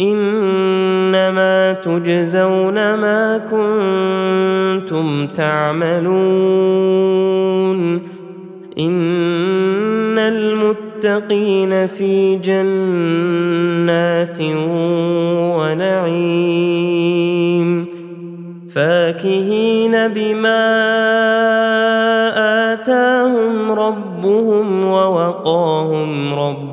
إنما تجزون ما كنتم تعملون. إن المتقين في جنات ونعيم. فاكهين بما آتاهم ربهم ووقاهم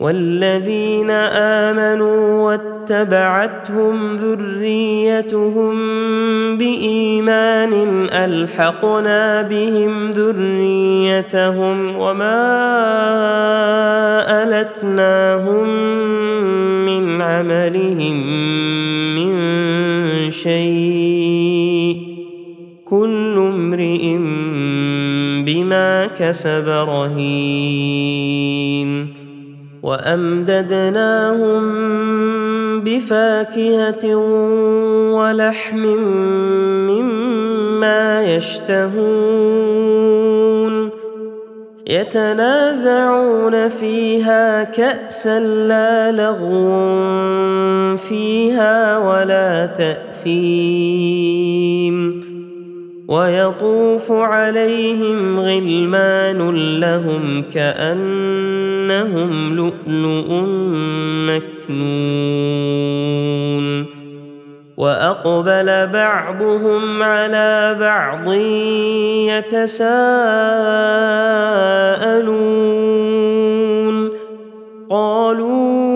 والذين آمنوا واتبعتهم ذريتهم بإيمان ألحقنا بهم ذريتهم وما ألتناهم من عملهم من شيء كل امرئ بما كسب رهين وأمددناهم بفاكهة ولحم مما يشتهون يتنازعون فيها كأسا لا لغو فيها ولا تاثيم ويطوف عليهم غلمان لهم كأنهم لؤلؤ مكنون. وأقبل بعضهم على بعض يتساءلون. قالوا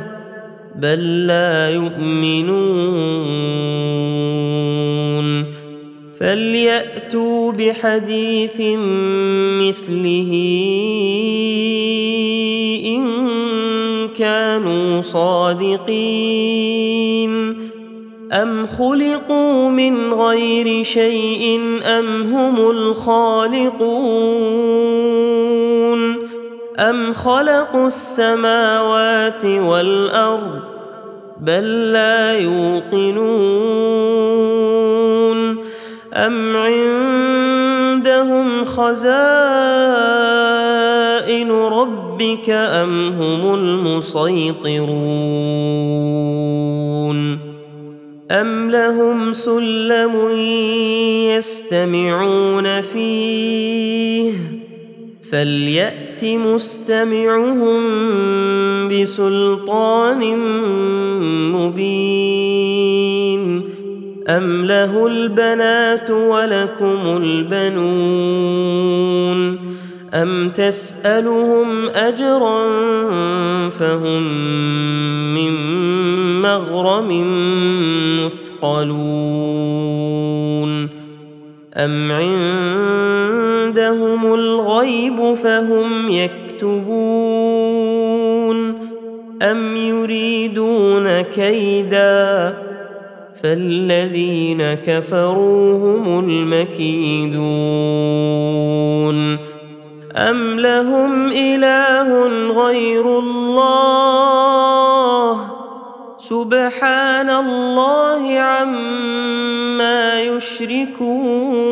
بل لا يؤمنون. فليأتوا بحديث مثله إن كانوا صادقين. أم خلقوا من غير شيء أم هم الخالقون؟ أم خلقوا السماوات والأرض بل لا يوقنون أم عندهم خزائن ربك أم هم المسيطرون أم لهم سلم يستمعون فيه فليأت مستمعهم بسلطان مبين. أم له البنات ولكم البنون. أم تسألهم أجرا فهم من مغرم مثقلون. أم الغيب فهم يكتبون أم يريدون كيدا فالذين كفروا هم المكيدون أم لهم إله غير الله سبحان الله عما يشركون